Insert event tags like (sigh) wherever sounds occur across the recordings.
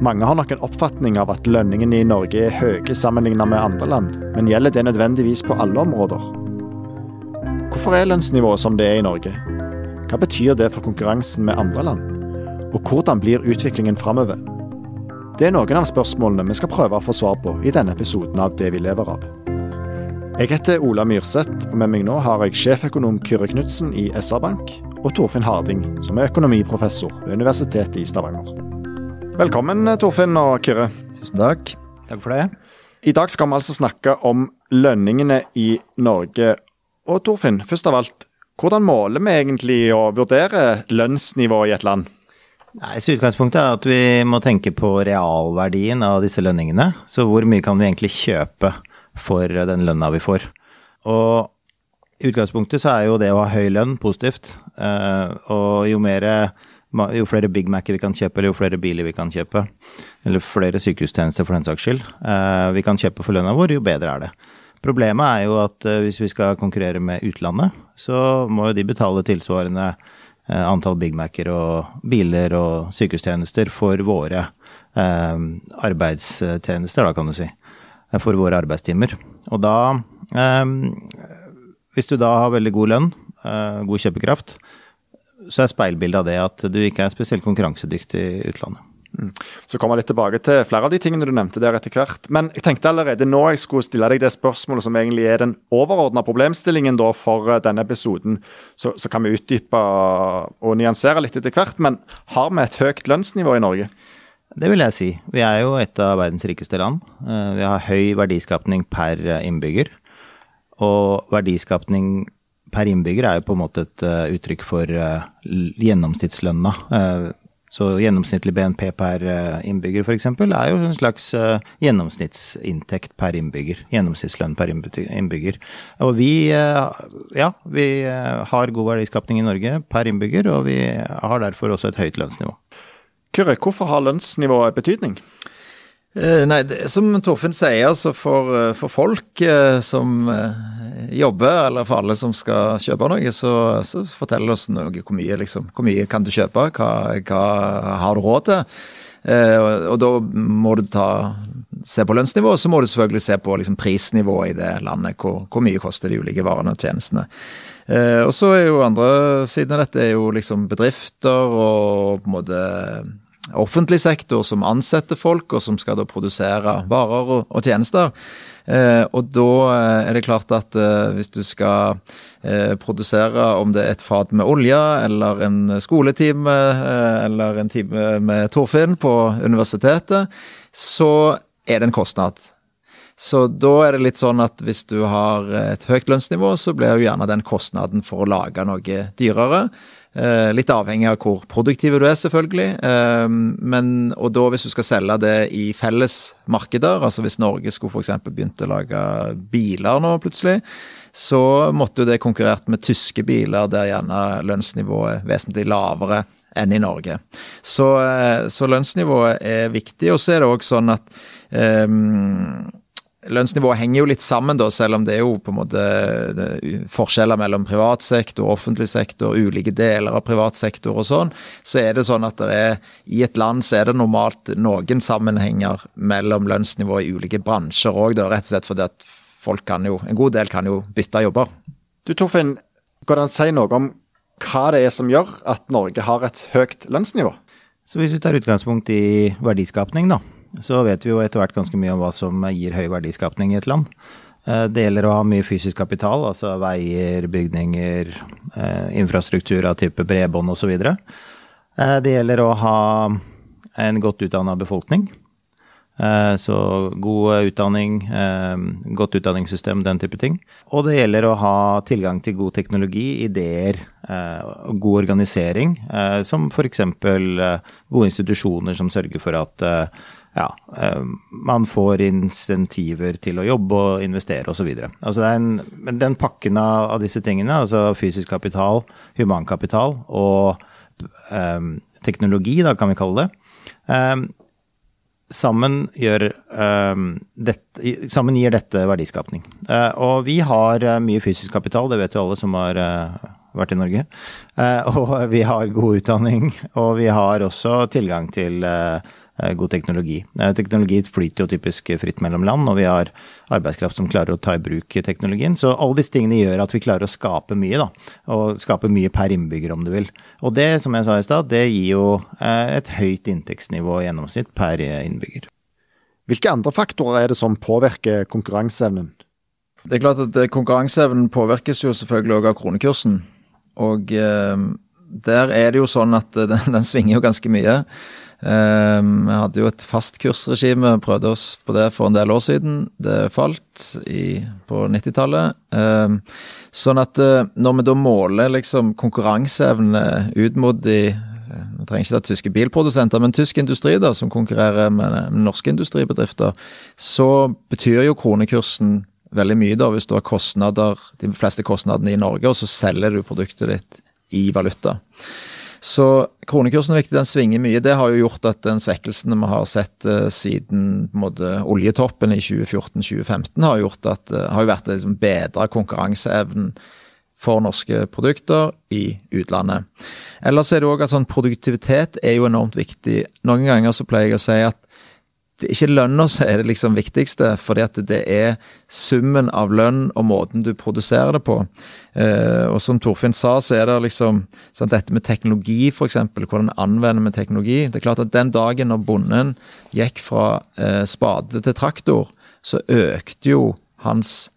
Mange har nok en oppfatning av at lønningene i Norge er høye sammenlignet med andre land, men gjelder det nødvendigvis på alle områder? Hvorfor er lønnsnivået som det er i Norge? Hva betyr det for konkurransen med andre land? Og hvordan blir utviklingen framover? Det er noen av spørsmålene vi skal prøve å få svar på i denne episoden av Det vi lever av. Jeg heter Ola Myrseth, og med meg nå har jeg sjeføkonom Kyrre Knutsen i SR-Bank, og Torfinn Harding, som er økonomiprofessor ved Universitetet i Stavanger. Velkommen, Torfinn og Kyrre. Tusen takk. Takk for det. I dag skal vi altså snakke om lønningene i Norge. Og Torfinn, først av alt, hvordan måler vi egentlig å vurdere lønnsnivået i et land? Nei, så Utgangspunktet er at vi må tenke på realverdien av disse lønningene. Så hvor mye kan vi egentlig kjøpe for den lønna vi får? Og i utgangspunktet så er jo det å ha høy lønn positivt. Eh, og jo mer jo flere Big Mac-er vi kan kjøpe, eller jo flere biler vi kan kjøpe, eller flere sykehustjenester for den saks skyld, eh, vi kan kjøpe for lønna vår, jo bedre er det. Problemet er jo at eh, hvis vi skal konkurrere med utlandet, så må jo de betale tilsvarende eh, antall Big Mac-er og biler og sykehustjenester for våre arbeidstjenester, da kan du si. For våre arbeidstimer. Og da Hvis du da har veldig god lønn, god kjøpekraft, så er speilbildet av det at du ikke er spesielt konkurransedyktig i utlandet. Mm. Så kommer jeg litt tilbake til flere av de tingene du nevnte der etter hvert. Men jeg tenkte allerede nå jeg skulle stille deg det spørsmålet som egentlig er den overordna problemstillingen da for eh, denne episoden. Så, så, kan vi utdype og nyansere litt etter hvert. Men har vi et høyt lønnsnivå i Norge? Det vil jeg si. Vi er jo et av verdens rikeste land. Eh, vi har høy verdiskapning per innbygger. Og verdiskapning per innbygger er jo på en måte et uh, uttrykk for uh, gjennomsnittslønna. Uh, så gjennomsnittlig BNP per innbygger f.eks. er jo en slags gjennomsnittsinntekt per innbygger. Gjennomsnittslønn per innbygger. Og vi, ja, vi har god verdiskapning i Norge per innbygger, og vi har derfor også et høyt lønnsnivå. Kyrre, hvorfor har lønnsnivået betydning? Nei, det, Som Torfinn sier, så for, for folk som jobber, eller for alle som skal kjøpe noe, så, så fortell oss noe hvor mye, liksom. Hvor mye kan du kjøpe? Hva, hva har du råd til? Eh, og, og, da må du ta, se på lønnsnivået, så må du selvfølgelig se på liksom, prisnivået i det landet. Hvor, hvor, mye koster de ulike varene og tjenestene. Eh, og så er jo andre siden av dette er jo liksom bedrifter og på en måte offentlig sektor som ansetter folk, og som skal da produsere varer og, og tjenester. Eh, og da eh, er det klart at eh, hvis du skal produsere om det er et fat med olje, eller en skoletime, eller en time med Torfinn på universitetet, så er det en kostnad. Så da er det litt sånn at hvis du har et høyt lønnsnivå, så blir jo gjerne den kostnaden for å lage noe dyrere. Eh, litt avhengig av hvor produktive du er, selvfølgelig. Eh, men, og da hvis du skal selge det i felles markeder, altså hvis Norge skulle f.eks. begynt å lage biler nå plutselig, så måtte jo det konkurrert med tyske biler der gjerne lønnsnivået er vesentlig lavere enn i Norge. Så, eh, så lønnsnivået er viktig. Og så er det òg sånn at um, lønnsnivået henger jo litt sammen, da, selv om det er jo på en måte forskjeller mellom privat sektor, offentlig sektor, ulike deler av privat sektor og sånn. Så er det sånn at det er, i et land så er det normalt noen sammenhenger mellom lønnsnivå i ulike bransjer òg, rett og slett fordi at folk kan jo, en god del kan jo bytte jobber. Du Torfinn, går det an å si noe om hva det er som gjør at Norge har et høyt lønnsnivå? Så Hvis vi tar utgangspunkt i verdiskapning, da, så vet vi jo etter hvert ganske mye om hva som gir høy verdiskapning i et land. Eh, det gjelder å ha mye fysisk kapital, altså veier, bygninger, eh, infrastruktur av type bredbånd osv. Eh, det gjelder å ha en godt utdanna befolkning. Så god utdanning, godt utdanningssystem, den type ting. Og det gjelder å ha tilgang til god teknologi, ideer god organisering, som f.eks. gode institusjoner som sørger for at ja, man får insentiver til å jobbe og investere osv. Altså men den pakken av, disse tingene, altså fysisk kapital, humankapital og um, teknologi, da kan vi kalle det, um, sammen, gjør, um, dette, sammen gir dette verdiskapning. Uh, og vi har uh, mye fysisk kapital, det vet jo alle som har uh, vært i Norge. (laughs) og vi har god utdanning, og vi har også tilgang til Eh, god teknologi. Eh, teknologi flyter jo typisk fritt mellom land, og vi har arbeidskraft som klarer å ta i bruk teknologien. Så alle disse tingene gjør at vi klarer å skape mye, da. Og skape mye per innbygger, om du vil. Og det, som jeg sa i stad, det gir jo eh, et høyt inntektsnivå i gjennomsnitt per innbygger. Hvilke andre faktorer er det som påvirker konkurranseevnen? Det er klart at Konkurranseevnen påvirkes jo selvfølgelig også av kronekursen. Og eh, der er det jo sånn at (laughs) den, den svinger jo ganske mye. Ehm, vi hadde jo et fastkursregime, prøvde oss på det for en del år siden. Det falt i, på 90-tallet. Ehm, sånn at eh, når vi da måler liksom konkurranseevne ut mot de vi trenger ikke ta tyske bilprodusenter, men tysk industri da, som konkurrerer med norske industribedrifter, så betyr jo kronekursen veldig mye da, hvis du har kostnader, de fleste kostnadene i Norge, og så selger du produktet ditt i valuta. Så kronekursen er viktig, den svinger mye. Det har jo gjort at den svekkelsen vi har sett uh, siden måte, oljetoppen i 2014-2015, har, gjort at, uh, har jo vært liksom, bedre konkurranseevnen for norske produkter i utlandet. Ellers er det òg at sånn produktivitet er jo enormt viktig. Noen ganger så pleier jeg å si at det ikke lønna som er det liksom viktigste, fordi at det er summen av lønn og måten du produserer det på. Eh, og som Torfinn sa, så er det liksom sant, dette med teknologi, f.eks. Hvordan anvender vi teknologi. Det er klart at den dagen når bonden gikk fra eh, spade til traktor, så økte jo hans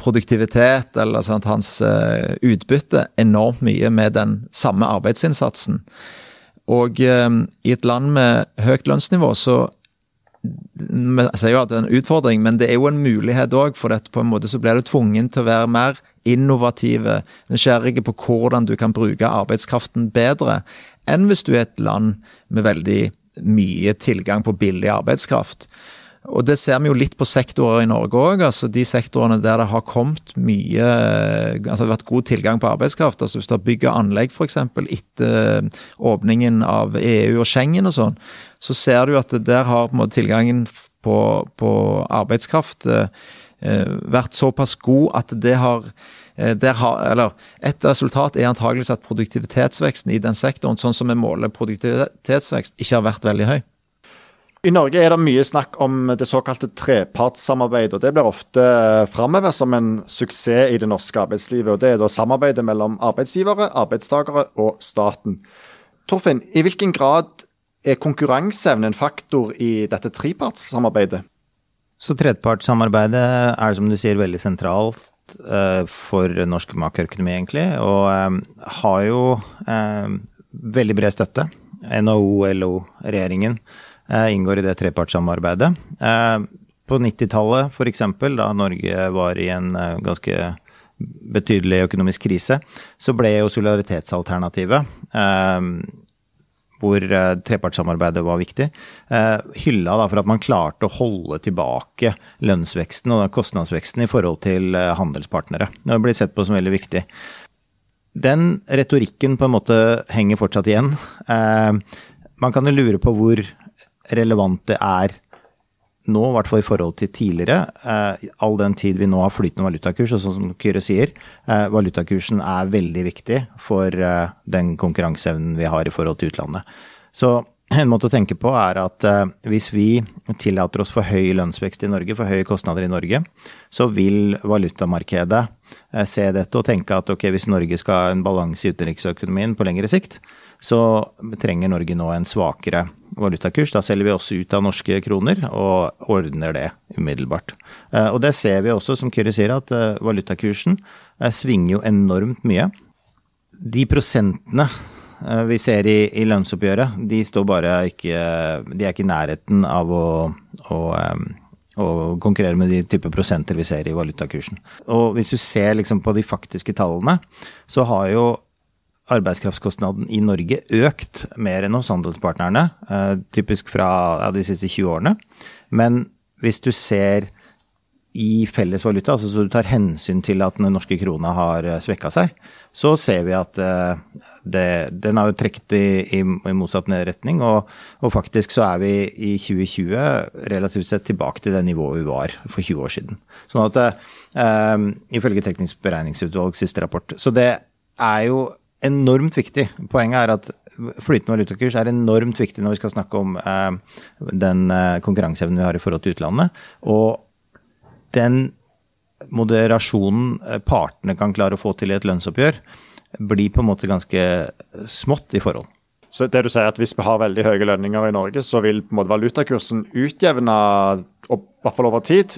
produktivitet eller sant, hans eh, utbytte enormt mye med den samme arbeidsinnsatsen. Og eh, i et land med høyt lønnsnivå så jeg sier jo at det er en utfordring, men det er jo en mulighet òg, for dette på en måte så blir du tvungen til å være mer innovative, nysgjerrige på hvordan du kan bruke arbeidskraften bedre, enn hvis du er et land med veldig mye tilgang på billig arbeidskraft. Og det ser vi jo litt på sektorer i Norge òg. Altså de sektorene der det har kommet mye Altså vært god tilgang på arbeidskraft. altså Hvis du har bygg og anlegg f.eks. etter åpningen av EU og Schengen og sånn, så ser du at der har på tilgangen på, på arbeidskraft eh, vært såpass god at det har eh, har, eller Et resultat er antageligvis at produktivitetsveksten i den sektoren, sånn som vi måler produktivitetsvekst, ikke har vært veldig høy. I Norge er det mye snakk om det såkalte trepartssamarbeidet. og Det blir ofte framhevet som en suksess i det norske arbeidslivet. og Det er da samarbeidet mellom arbeidsgivere, arbeidstakere og staten. Torfinn, i hvilken grad er konkurranseevne en faktor i dette trepartssamarbeidet? Så trepartssamarbeidet er som du sier veldig sentralt uh, for norsk makroøkonomi, egentlig. Og um, har jo um, veldig bred støtte. NHO, LO, regjeringen Eh, inngår i det trepartssamarbeidet. Eh, på 90-tallet f.eks., da Norge var i en eh, ganske betydelig økonomisk krise, så ble jo solidaritetsalternativet, hvor trepartssamarbeidet var viktig, hylla da for at man klarte å holde tilbake lønnsveksten og kostnadsveksten i forhold til handelspartnere. Det blir sett på som veldig viktig. Den retorikken på en måte henger fortsatt igjen. Man kan jo lure på hvor relevant det er nå, i hvert fall i forhold til tidligere, eh, all den tid vi nå har flytende valutakurs, og sånn som Kyrre sier, eh, valutakursen er veldig viktig for eh, den konkurranseevnen vi har i forhold til utlandet. Så en måte å tenke på er at hvis vi tillater oss for høy lønnsvekst i Norge, for høye kostnader i Norge, så vil valutamarkedet se dette og tenke at ok, hvis Norge skal ha en balanse i utenriksøkonomien på lengre sikt, så trenger Norge nå en svakere valutakurs. Da selger vi også ut av norske kroner og ordner det umiddelbart. Eh, og det ser vi også, som Kyrre sier, at eh, valutakursen eh, svinger jo enormt mye. De prosentene vi ser i, i lønnsoppgjøret, de står bare ikke De er ikke i nærheten av å, å, og konkurrere med de type prosenter vi ser i valutakursen. Og hvis du ser liksom på de faktiske tallene, så har jo arbeidskraftskostnaden i Norge økt mer enn hos handelspartnerne, eh, typisk fra de siste 20 årene. Men hvis du ser i felles valuta, altså så du tar hensyn til at den norske krona har svekka seg, så ser vi at eh, det, den har jo trukket i, i, i motsatt retning. Og, og, faktisk så er vi i 2020 relativt sett tilbake til det nivået vi var for 20 år siden. Sånn at eh, ifølge Teknisk beregningsutvalg siste rapport. Så det er jo enormt viktig. Poenget er at flytende valutakurs er enormt viktig når vi skal snakke om eh, den eh, konkurranseevnen vi har i forhold til utlandet. Og den moderasjonen eh, partene kan klare å få til i et lønnsoppgjør, blir på en måte ganske smått i forhold. Så det du sier at Hvis vi har veldig høye lønninger i Norge, så vil på en måte valutakursen utjevne, og, i hvert fall over tid,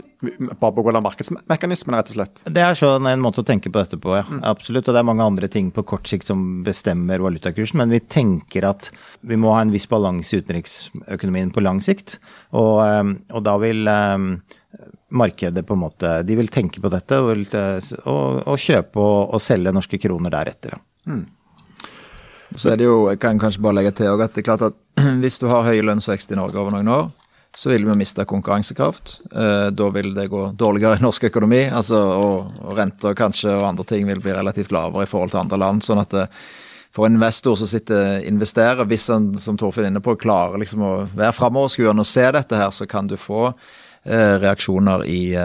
bare pga. markedsmekanismene, rett og slett? Det er sånn en måte å tenke på dette på, ja. Mm. Absolutt. Og det er mange andre ting på kort sikt som bestemmer valutakursen, men vi tenker at vi må ha en viss balanse i utenriksøkonomien på lang sikt. Og, eh, og da vil um, markedet på en måte De vil tenke på dette og, vil, og, og kjøpe og, og, selge norske kroner deretter. Mm. Så er det jo, jeg kan kanskje bare legge til at det er klart at (clears throat) hvis du har høy lønnsvekst i Norge over noen år, så vil vi miste konkurransekraft. Eh, da vil det gå dårligere i norsk økonomi, altså, og, og renter kanskje og andre ting vil bli relativt lavere i forhold til andre land. sånn at det, for en investor som sitter investerer, hvis han som Torfinn er inne på, klarer liksom å være framoverskuende og se dette her, så kan du få Eh, reaksjoner i,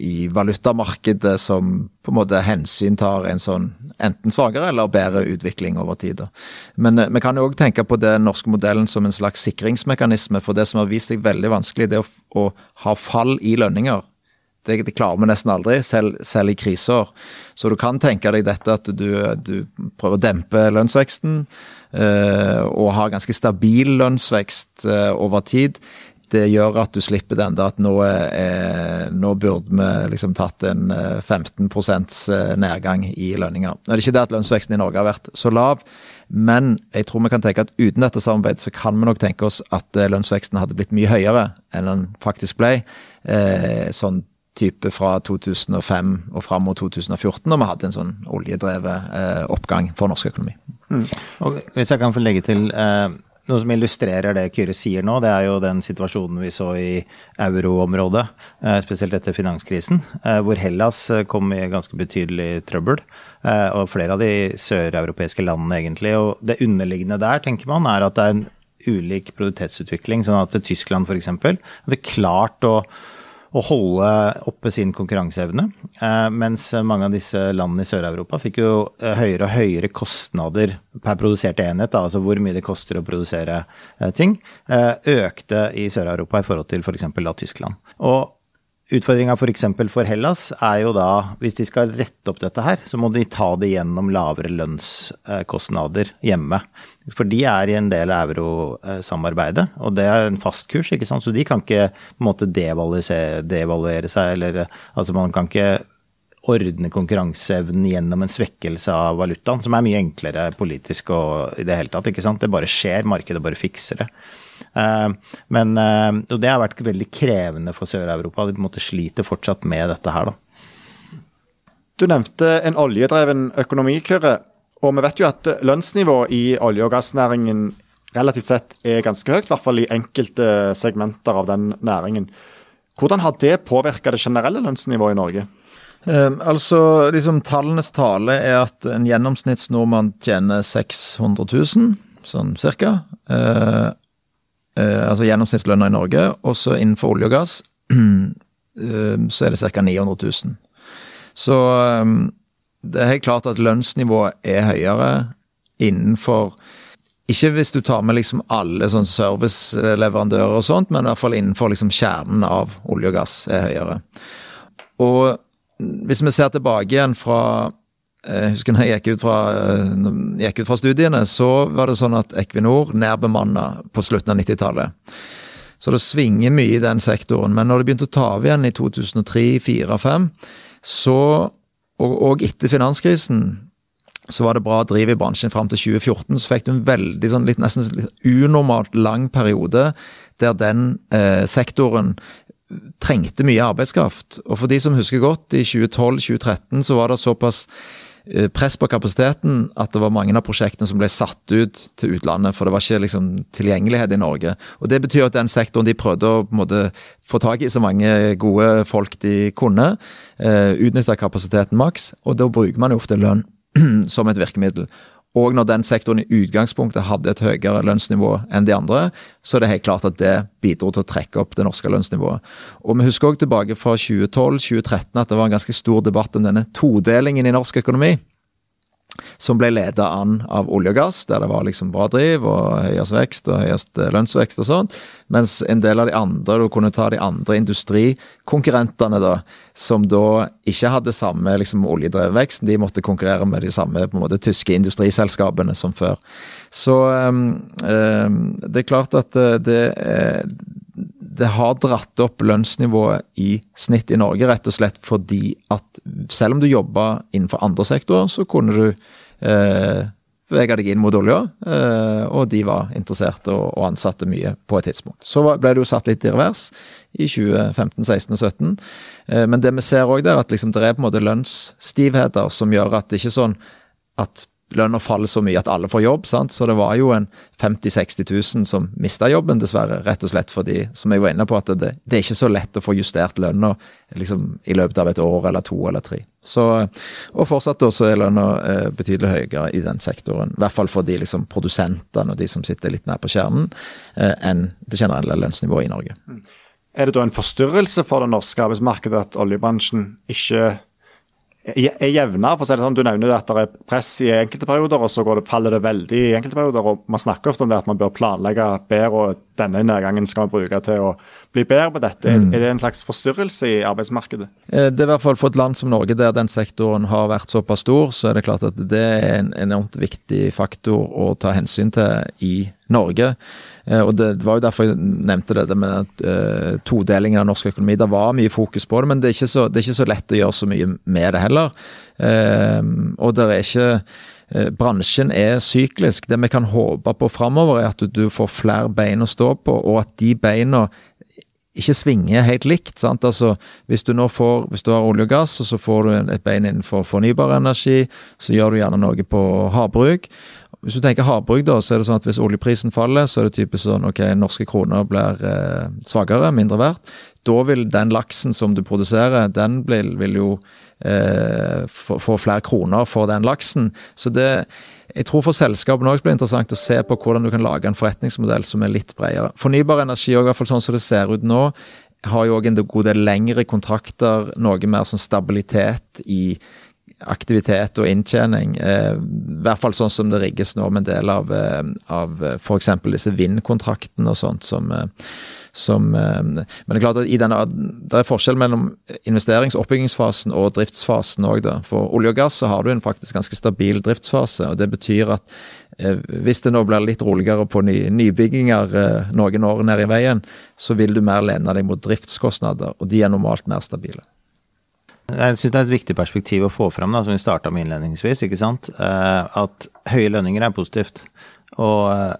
i, valutamarkedet som på en måte hensyntar en sånn enten svakere eller bedre utvikling over tid. Men eh, vi kan jo òg tenke på den norske modellen som en slags sikringsmekanisme. For det som har vist seg veldig vanskelig, det å, å ha fall i lønninger. Det, det, klarer vi nesten aldri, selv, selv, i kriser. Så du kan tenke deg dette at du, du prøver å dempe lønnsveksten. Og har ganske stabil lønnsvekst over tid det gjør at du slipper den der at nå, er, nå burde vi liksom tatt en 15 eh, eh, nedgang i lønninger. Nå er det ikke det at lønnsveksten i Norge har vært så lav, men jeg tror vi kan tenke at uten dette samarbeidet så kan vi nok tenke oss at eh, lønnsveksten hadde blitt mye høyere enn den faktisk ble. Eh, sånn type fra 2005 og fram mot 2014, når vi hadde en sånn oljedrevet eh, oppgang for norsk økonomi. Mm. Og hvis jeg kan få legge til eh, noe som illustrerer det Kyrre sier nå, det er jo den situasjonen vi så i euroområdet, eh, spesielt etter finanskrisen, eh, hvor Hellas eh, kom i ganske betydelig trøbbel. Og flere av de søreuropeiske landene, egentlig. Og det underliggende der, tenker man, er at det er en ulik produktivitetsutvikling. Sånn at Tyskland f.eks. hadde klart å å holde oppe sin konkurranseevne. Eh, mens mange av disse landene i Sør-Europa fikk jo eh, høyere og høyere kostnader per produserte enhet, da, altså hvor mye det koster å produsere eh, ting, økte i Sør-Europa i forhold til f.eks. For Tyskland. Og Utfordringa f.eks. For, for Hellas er jo da, hvis de skal rette opp dette her, så må de ta det gjennom lavere lønnskostnader hjemme. For de er i en del av eurosamarbeidet, og det er en fast kurs, ikke sant. Så de kan ikke på en måte devaluere seg, eller altså man kan ikke ordne konkurranseevnen gjennom en svekkelse av valutaen, som er mye enklere politisk og i det hele tatt. ikke sant? Det bare skjer, markedet bare fikser det. Eh, men eh, og det har vært veldig krevende for Sør-Europa. De på en måte sliter fortsatt med dette her, da. Du nevnte en oljedreven økonomi, Kyrre. Og vi vet jo at lønnsnivået i olje- og gassnæringen relativt sett er ganske høyt, i hvert fall i enkelte segmenter av den næringen. Hvordan har det påvirka det generelle lønnsnivået i Norge? Um, altså, liksom Tallenes tale er at en gjennomsnittsnordmann tjener 600 000, sånn cirka. Uh, Eh, altså gjennomsnittslønna i Norge, og så innenfor olje og gass (clears throat) så er det ca. 900 000. Så det er helt klart at lønnsnivået er høyere innenfor ikke hvis du tar med liksom alle sånn serviceleverandører og sånt, men i hvert fall innenfor liksom kjernen av olje og gass er høyere. Og hvis vi ser tilbake igjen fra jeg husker når jeg gikk ut, fra, gikk ut fra studiene, så var det sånn at Equinor nærbemanna på slutten av 90-tallet. Så det svinger mye i den sektoren. Men når det begynte å ta av igjen i 2003, 2004, 2005, så, og, og etter finanskrisen, så var det bra driv i bransjen fram til 2014. Så fikk du en veldig sånn litt, nesten litt unormalt lang periode der den eh, sektoren trengte mye arbeidskraft. Og for de som husker godt, i 2012-2013 så var det såpass eh, press på kapasiteten at det var mange av prosjektene som ble satt ut til utlandet, for det var ikke liksom tilgjengelighet i Norge. Og Det betyr at den sektoren de prøvde å måte, få tak i så mange gode folk de kunne, eh, utnytta kapasiteten maks, og da bruker man jo ofte lønn (clears throat) som et virkemiddel. Og når den sektoren i utgangspunktet hadde et høyere lønnsnivå enn de andre, så er det helt klart at det bidro til å trekke opp det norske lønnsnivået. Og vi husker også tilbake fra 2012-2013 at det var en ganske stor debatt om denne todelingen i norsk økonomi som ble leda an av olje og gass, der det var liksom bra driv og høyest vekst og høyest eh, lønnsvekst og sånn, Mens en del av de andre, du kunne ta de andre industrikonkurrentene, da, som da ikke hadde samme liksom oljedrevet vekst, de måtte konkurrere med de samme på en måte tyske industriselskapene som før. Så um, um, det er klart at eh, det, det har dratt opp lønnsnivået i snitt i Norge, rett og slett fordi at selv om du jobba innenfor andre sektorer, så kunne du eh, bevege deg inn mot olja, eh, og de var interesserte og, og, ansatte mye på et tidspunkt. Så ble det jo satt litt i revers i 2015, 16 og 17, eh, men det vi ser òg der, at liksom det er på en måte lønnsstivheter som gjør at det ikke er sånn at lønna faller så mye at alle får jobb. sant? Så det var jo en 50 000-60 000 som mista jobben, dessverre. Rett og slett fordi, som jeg var inne på, at det, det er ikke så lett å få justert lønna liksom, i løpet av et år eller to eller tre. Så, og fortsatt også er lønna eh, betydelig høyere i den sektoren. I hvert fall for de liksom, produsentene og de som sitter litt nær på kjernen, eh, enn det generelle lønnsnivået i Norge. Er det da en forstyrrelse for det norske arbeidsmarkedet at oljebransjen ikke er jevna. for å si det sånn, Du nevner at det er press i enkelte perioder, og så det, faller det veldig i enkelte perioder. og Man snakker ofte om det at man bør planlegge bedre, og denne nedgangen skal man bruke til å bli bedre på dette. Mm. Er det en slags forstyrrelse i arbeidsmarkedet? Eh, det er i hvert fall For et land som Norge, der den sektoren har vært såpass stor, så er det klart at det er en enormt viktig faktor å ta hensyn til i Norge. Eh, og det, var jo derfor jeg nevnte det med uh, todelingen av norsk økonomi. Det var mye fokus på det, men det er ikke så, er ikke så lett å gjøre så mye med det heller. Uh, og det er ikke Bransjen er syklisk. Det vi kan håpe på framover, er at du får flere bein å stå på, og at de beina ikke svinger helt likt. sant? Altså, Hvis du nå får, hvis du har olje og gass, og så får du et bein innenfor fornybar energi, så gjør du gjerne noe på havbruk. Hvis du tenker havbruk, da, så er det sånn at hvis oljeprisen faller, så er det typisk sånn ok, norske kroner blir eh, svakere, mindre verdt. Da vil den laksen som du produserer, den vil, vil jo eh, få, få, flere kroner for den laksen. Så det jeg tror for selskapene òg blir det interessant å se på hvordan du kan lage en forretningsmodell som er litt bredere. Fornybar energi, i hvert fall sånn som det ser ut nå, har jo òg en god del lengre kontrakter, noe mer sånn stabilitet i aktivitet og inntjening. Eh, I hvert fall sånn som det rigges nå med en del av, eh, av eh, f.eks. disse vindkontraktene og sånt som, som Men det er klart at denne, det er forskjell mellom investerings- og oppbyggingsfasen og driftsfasen òg, da. For olje og gass så har du en faktisk ganske stabil driftsfase, og det betyr at hvis det nå blir litt roligere på ny, nybygginger noen år ned i veien, så vil du mer lene deg mot driftskostnader, og de er normalt mer stabile. Jeg syns det er et viktig perspektiv å få fram, da, som vi starta med innledningsvis. ikke sant? Eh, at høye lønninger er positivt. Og eh,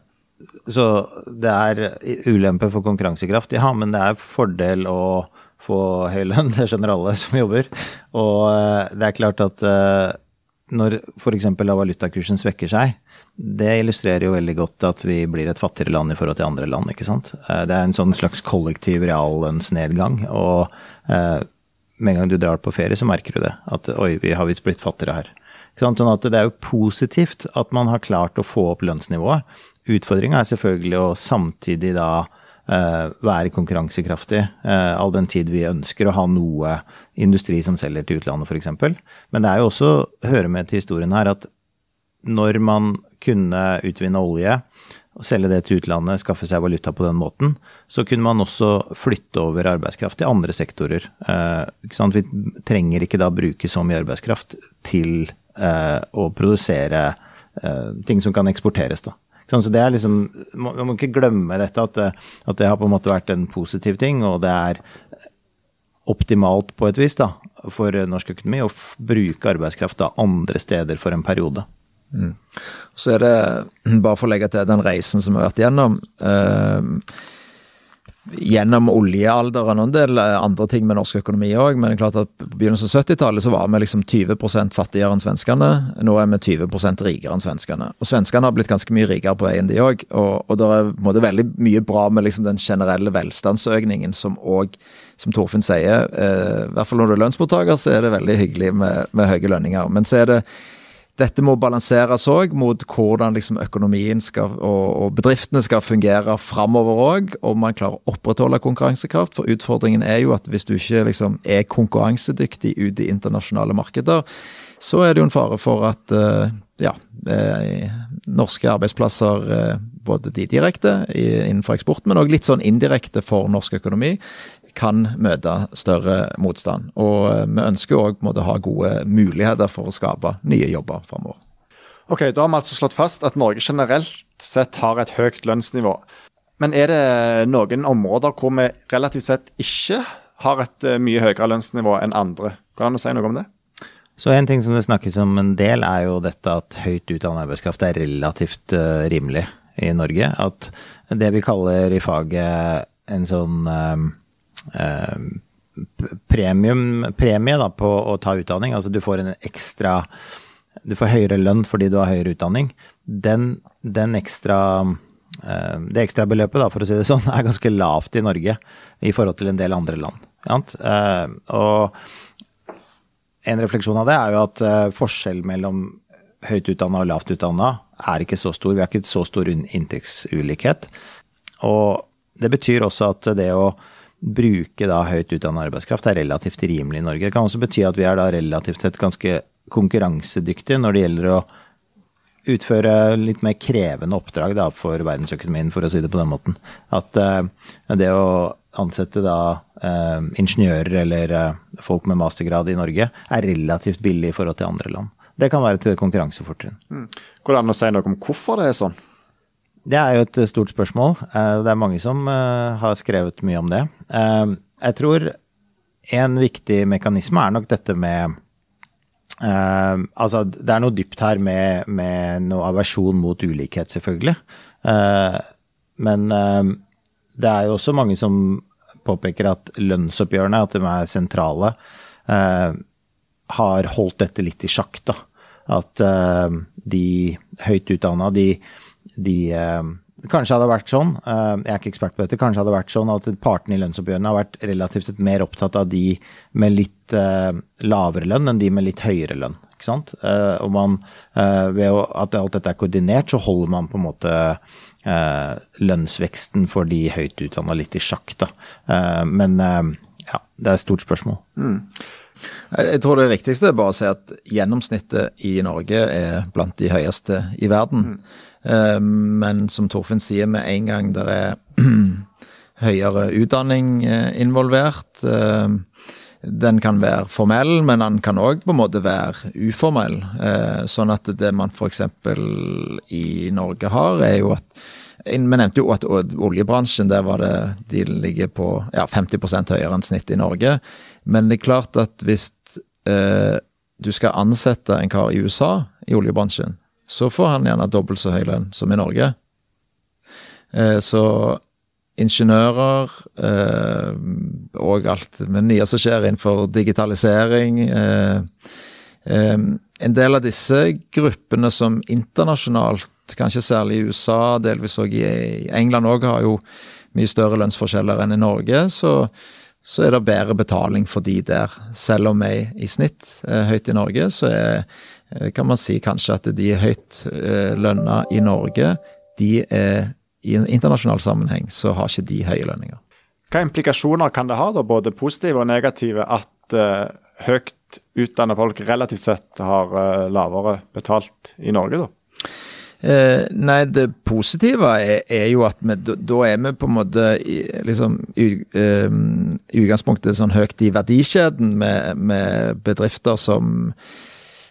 Så det er ulempe for konkurransekraft, ja, men det er fordel å få høy lønn. (laughs) Det skjønner alle som jobber. Og eh, det er klart at når f.eks. valutakursen svekker seg, det illustrerer jo veldig godt at vi blir et fattigere land i forhold til andre land. ikke sant? Det er en sånn slags kollektiv reallønnsnedgang. og med en gang du drar på ferie, så merker du det. At oi, vi har visst blitt fattigere her. Sånn at det er jo positivt at man har klart å få opp lønnsnivået. Utfordringa er selvfølgelig å samtidig da være konkurransekraftig, all den tid vi ønsker å ha noe industri som selger til utlandet, f.eks. Men det er jo også, hører med til historien her, at når man kunne utvinne olje, selge det til utlandet, skaffe seg valuta på den måten, så kunne man også flytte over arbeidskraft til andre sektorer. Eh, Vi trenger ikke da bruke så mye arbeidskraft til eh, å produsere eh, ting som kan eksporteres, da. Så det er liksom, Man må ikke glemme dette, at det, at det har på en måte vært en positiv ting, og det er optimalt på et vis da, for norsk økonomi å bruke arbeidskraft da andre steder for en periode. Mm. Så er det, (clears throat) bare for å legge til den reisen som vi har vært gjennom eh, Gjennom oljealderen og en del eh, andre ting med norsk økonomi òg, men det er klart at på begynnelsen av 70-tallet så var vi liksom 20 fattigere enn svenskene. Nå er vi 20 rikere enn svenskene. Og svenskene har blitt ganske mye rikere på veien, de òg. Og, og det er måte, veldig mye bra med liksom den generelle velstandsøkningen som òg, som Torfinn sier, eh, i hvert fall når du er lønnsmottaker, så er det veldig hyggelig med, med høye lønninger. Men så er det dette må balanseres òg mot hvordan liksom økonomien skal, og, og, bedriftene skal fungere framover òg, om man klarer å opprettholde konkurransekraft. For utfordringen er jo at hvis du ikke liksom er konkurransedyktig ute i internasjonale markeder, så er det jo en fare for at uh, ja, eh, norske arbeidsplasser, eh, både de direkte innenfor eksport, men òg litt sånn indirekte for norsk økonomi, kan møte større motstand. Og eh, vi ønsker òg å ha gode muligheter for å skape nye jobber framover. Ok, Da har vi altså slått fast at Norge generelt sett har et høyt lønnsnivå. Men er det noen områder hvor vi relativt sett ikke har et eh, mye høyere lønnsnivå enn andre? Kan du si noe om det? Så En ting som det snakkes om en del, er jo dette at høyt utdannet arbeidskraft er relativt uh, rimelig i Norge. At det vi kaller i faget en sånn Eh, premium, premie da, på å ta utdanning. Altså du får en ekstra Du får høyere lønn fordi du har høyere utdanning. Den, den ekstra eh, Det ekstrabeløpet, for å si det sånn, (laughs) er ganske lavt i Norge i forhold til en del andre land. Eh, og en refleksjon av det er jo at forskjellen mellom høyt utdanna og lavt utdanna er ikke så stor. Vi har ikke så stor inntektsulikhet. Og det betyr også at det å bruke da høyt utdannet arbeidskraft er relativt rimelig i Norge. Det kan også bety at vi er da relativt sett ganske konkurransedyktige når det gjelder å utføre litt mer krevende oppdrag da, for verdensøkonomien, for å si det på den måten. At uh, det å ansette da uh, ingeniører eller uh, folk med mastergrad i Norge er relativt billig i forhold til andre land. Det kan være et konkurransefortrinn. Mm. Går det an å si noe om hvorfor det er sånn? Det er jo et eh, stort spørsmål. Eh, det er mange som eh, har skrevet mye om det. Jeg tror en viktig mekanisme er nok dette med Altså, det er noe dypt her med, med noe aversjon mot ulikhet, selvfølgelig. Men det er jo også mange som påpeker at lønnsoppgjørene, at de er sentrale, har holdt dette litt i sjakk, da. At de høyt utdanna, de de eh, Kanskje hadde vært sånn, eh, jeg er ikke ekspert på dette, kanskje hadde vært sånn at partene i lønnsoppgjørene har vært relativt mer opptatt av de med litt eh, lavere lønn enn de med litt høyere lønn. ikke sant? Og man, ved at alt dette er koordinert, så holder man på en måte lønnsveksten for de høyt utdanna litt i sjakk, da. Men ja, det er et stort spørsmål. Mm. Jeg tror det viktigste er bare å si at gjennomsnittet i Norge er blant de høyeste i verden. Mm. Eh, men som Torfinn sier, med en gang det er (clears throat) høyere utdanning eh, involvert eh, den kan være formell, men den kan òg på en måte være uformell. Sånn at det man f.eks. i Norge har, er jo at Vi nevnte jo at oljebransjen der var det, de ligger på ja, 50 høyere enn snitt i Norge. Men det er klart at hvis eh, du skal ansette en kar i USA i oljebransjen, så får han gjerne dobbelt så høy lønn som i Norge. Eh, så ingeniører eh, og alt med nye som skjer innenfor digitalisering eh, eh, En del av disse gruppene som internasjonalt, kanskje særlig i USA, delvis òg i England òg, har jo mye større lønnsforskjeller enn i Norge. så så er det bedre betaling for de der. Selv om vi i snitt er høyt i Norge, så er kan man si kanskje at de høyt eh, lønna i Norge, de er i en internasjonal sammenheng så har ikke de høye lønninger. Hva implikasjoner kan det ha, da, både positive og negative, at uh, høyt utdanna folk relativt sett har uh, lavere betalt i Norge, da? Eh, nei, det positive er, er jo at vi, da er vi på en måte i, liksom, um, utgangspunktet sånn høyt i verdikjeden med, med bedrifter som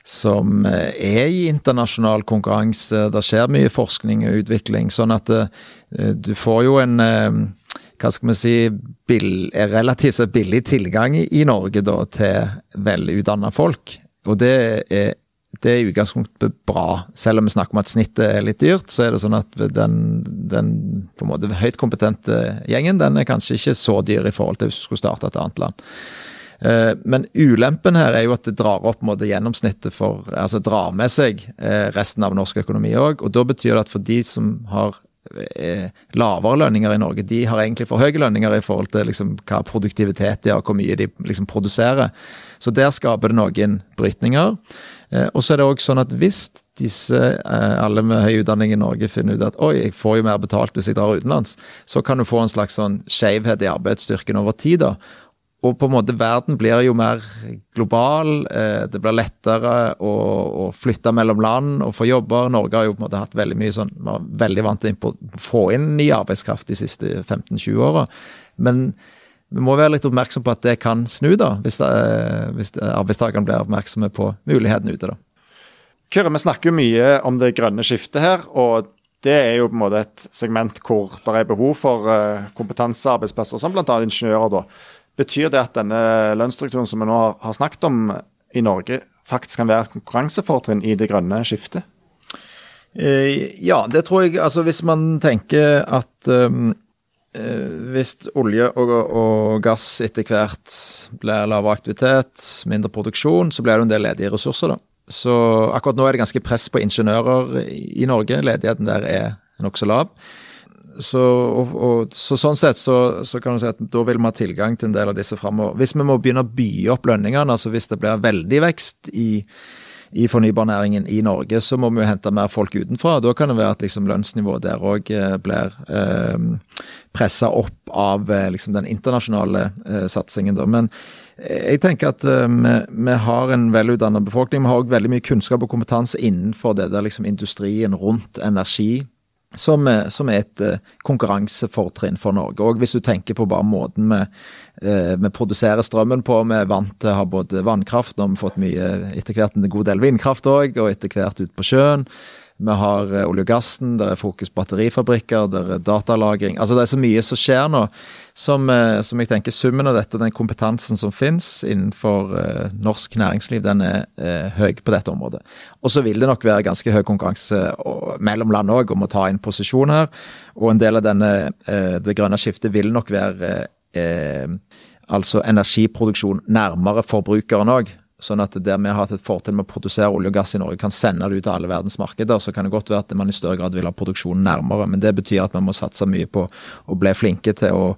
som er i internasjonal konkurranse. Det skjer mye forskning og utvikling. Sånn at uh, du får jo en uh, hva skal vi si, bill, relativt sett billig tilgang i Norge da, til velutdanna folk. Og det er, det er i utgangspunktet bra. Selv om vi snakker om at snittet er litt dyrt, så er det sånn at den, den på en måte høyt kompetente gjengen den er kanskje ikke så dyr i forhold til hvis du skulle starte et annet land. Eh, men ulempen her er jo at det drar opp måte, gjennomsnittet for Altså drar med seg eh, resten av norsk økonomi òg. Og da betyr det at for de som har eh, lavere lønninger i Norge, de har egentlig for høye lønninger i forhold til liksom, hva produktivitet de har, hvor mye de liksom, produserer. Så der skaper det noen brytninger. Og så er det også sånn at hvis disse, alle med høy utdanning i Norge finner ut at oi, jeg får jo mer betalt hvis jeg drar utenlands, så kan du få en slags sånn skjevhet i arbeidsstyrken over tid. da, og på en måte verden blir jo mer global. Eh, det blir lettere å, å, flytte mellom land og få jobber. Norge har jo på en måte hatt veldig mye sånn, vi var veldig vant til å få inn ny arbeidskraft de siste 15-20 åra. Men vi må være litt oppmerksom på at det kan snu, da, hvis, hvis arbeidstakerne blir oppmerksomme på muligheten ute. da. Kyrre, vi snakker jo mye om det grønne skiftet her. og det er jo på en måte et segment hvor det er behov for uh, kompetansearbeidsplasser, som bl.a. ingeniører. da. Betyr det at denne lønnsstrukturen som vi nå har snakket om i Norge, faktisk kan være et konkurransefortrinn i det grønne skiftet? Eh, ja, det tror jeg. Altså hvis man tenker at um, hvis olje og, og, gass etter hvert blir lavere aktivitet, mindre produksjon, så blir det en del ledige ressurser, da. Så akkurat nå er det ganske press på ingeniører i Norge. Ledigheten der er nokså lav. Så, og, og, så, sånn sett så, så, kan du si at da vil vi ha tilgang til en del av disse framover. Hvis vi må begynne å by opp lønningene, altså hvis det blir veldig vekst i, i fornybarnæringen i Norge, så må vi jo hente mer folk utenfra. Da kan det være at liksom lønnsnivået der òg eh, blir eh, pressa opp av eh, liksom den internasjonale eh, satsingen. Da. Men eh, jeg tenker at vi, vi, har en velutdannet befolkning. Vi har òg veldig mye kunnskap og kompetanse innenfor det der liksom industrien rundt energi som, som, er et uh, konkurransefortrinn for Norge. Og hvis du tenker på bare måten vi, uh, vi produserer strømmen på, vi er vant til å ha både vannkraft, og vi har fått mye etter hvert en god del vindkraft òg, og etter hvert ut på sjøen. Vi har eh, olje og gassen, det er fokus på batterifabrikker, det er datalagring. Altså Det er så mye som skjer nå, som, eh, som jeg tenker summen av dette, den kompetansen som finnes innenfor eh, norsk næringsliv, den er eh, høy på dette området. Og så vil det nok være ganske høy konkurranse og, mellom land òg om å ta inn posisjon her. Og en del av denne, eh, det grønne skiftet vil nok være altså energiproduksjon nærmere forbrukeren òg. Sånn at der vi har hatt et fortrinn med å produsere olje og gass i Norge, kan sende det ut til alle verdens markeder, så kan det godt være at man i større grad vil ha produksjonen nærmere. Men det betyr at man må satse mye på å bli flinke til å,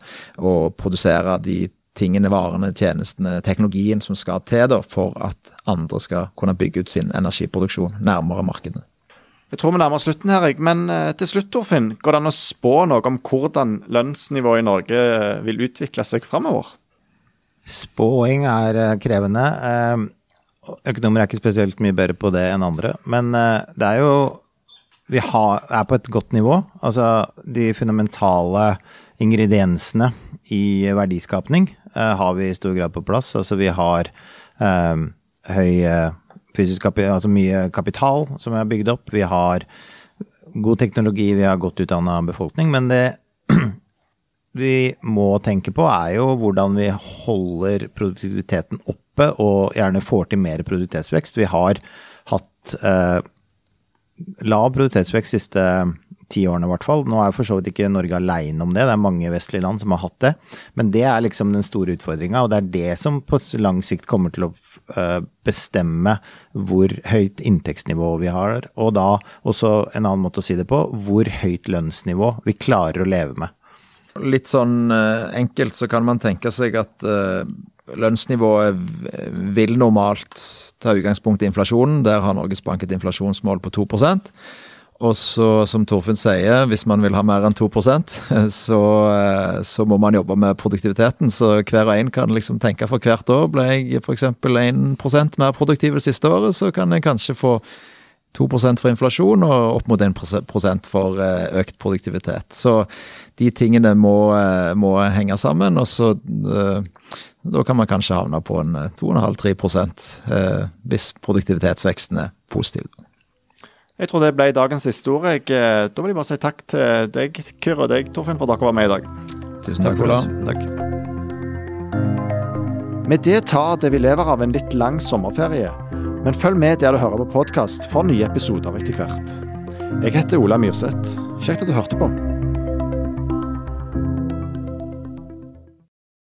å produsere de tingene, varene, tjenestene, teknologien som skal til da, for at andre skal kunne bygge ut sin energiproduksjon nærmere markedene. Jeg tror vi nærmer oss slutten her, men eh, til slutt, Torfinn, går det an å spå noe om hvordan lønnsnivået i Norge eh, vil utvikle seg framover? Spåing er eh, krevende. Eh, økonomer er ikke spesielt mye bedre på det enn andre. Men eh, det er jo Vi har, er på et godt nivå. Altså de fundamentale ingrediensene i verdiskapning har vi i stor grad på plass. Altså vi har um, høy fysisk kapital, altså mye kapital som er bygd opp. Vi har god teknologi, vi har godt utdanna befolkning. Men det vi må tenke på, er jo hvordan vi holder produktiviteten oppe og gjerne får til mer produktivitetsvekst. Vi har hatt eh, lav produktivitetsvekst de siste ti årene, i hvert fall. Nå er for så vidt ikke Norge aleine om det, det er mange vestlige land som har hatt det. Men det er liksom den store utfordringa, og det er det som på lang sikt kommer til å eh, bestemme hvor høyt inntektsnivå vi har, og da også en annen måte å si det på, hvor høyt lønnsnivå vi klarer å leve med. Litt sånn uh, enkelt så kan man tenke seg at uh, lønnsnivået vil normalt ta utgangspunkt i inflasjonen. Der har Norges Bank et inflasjonsmål på 2% Og så, som Torfinn sier, hvis man vil ha mer enn 2% (laughs) så, eh, så må man jobbe med produktiviteten. Så hver og en kan liksom tenke for hvert år. Ble jeg f.eks. 1% mer produktiv det siste året, så kan jeg kanskje få 2 for inflasjon og opp mot 1 for eh, økt produktivitet. Så de tingene må, eh, må henge sammen. og så Da kan man kanskje havne på en 2,5-3 hvis produktivitetsveksten er positiv. Jeg tror det ble dagens eh, da vil jeg bare si takk til deg, Kyrre, og deg, Torfinn, for at dere var med i dag. Tusen takk for det. Takk. Med det tar det vi lever av en litt lang sommerferie. Men følg med der du hører på podkast for nye episoder etter hvert. Jeg heter Ola Myrseth. Kjekt at du hørte på.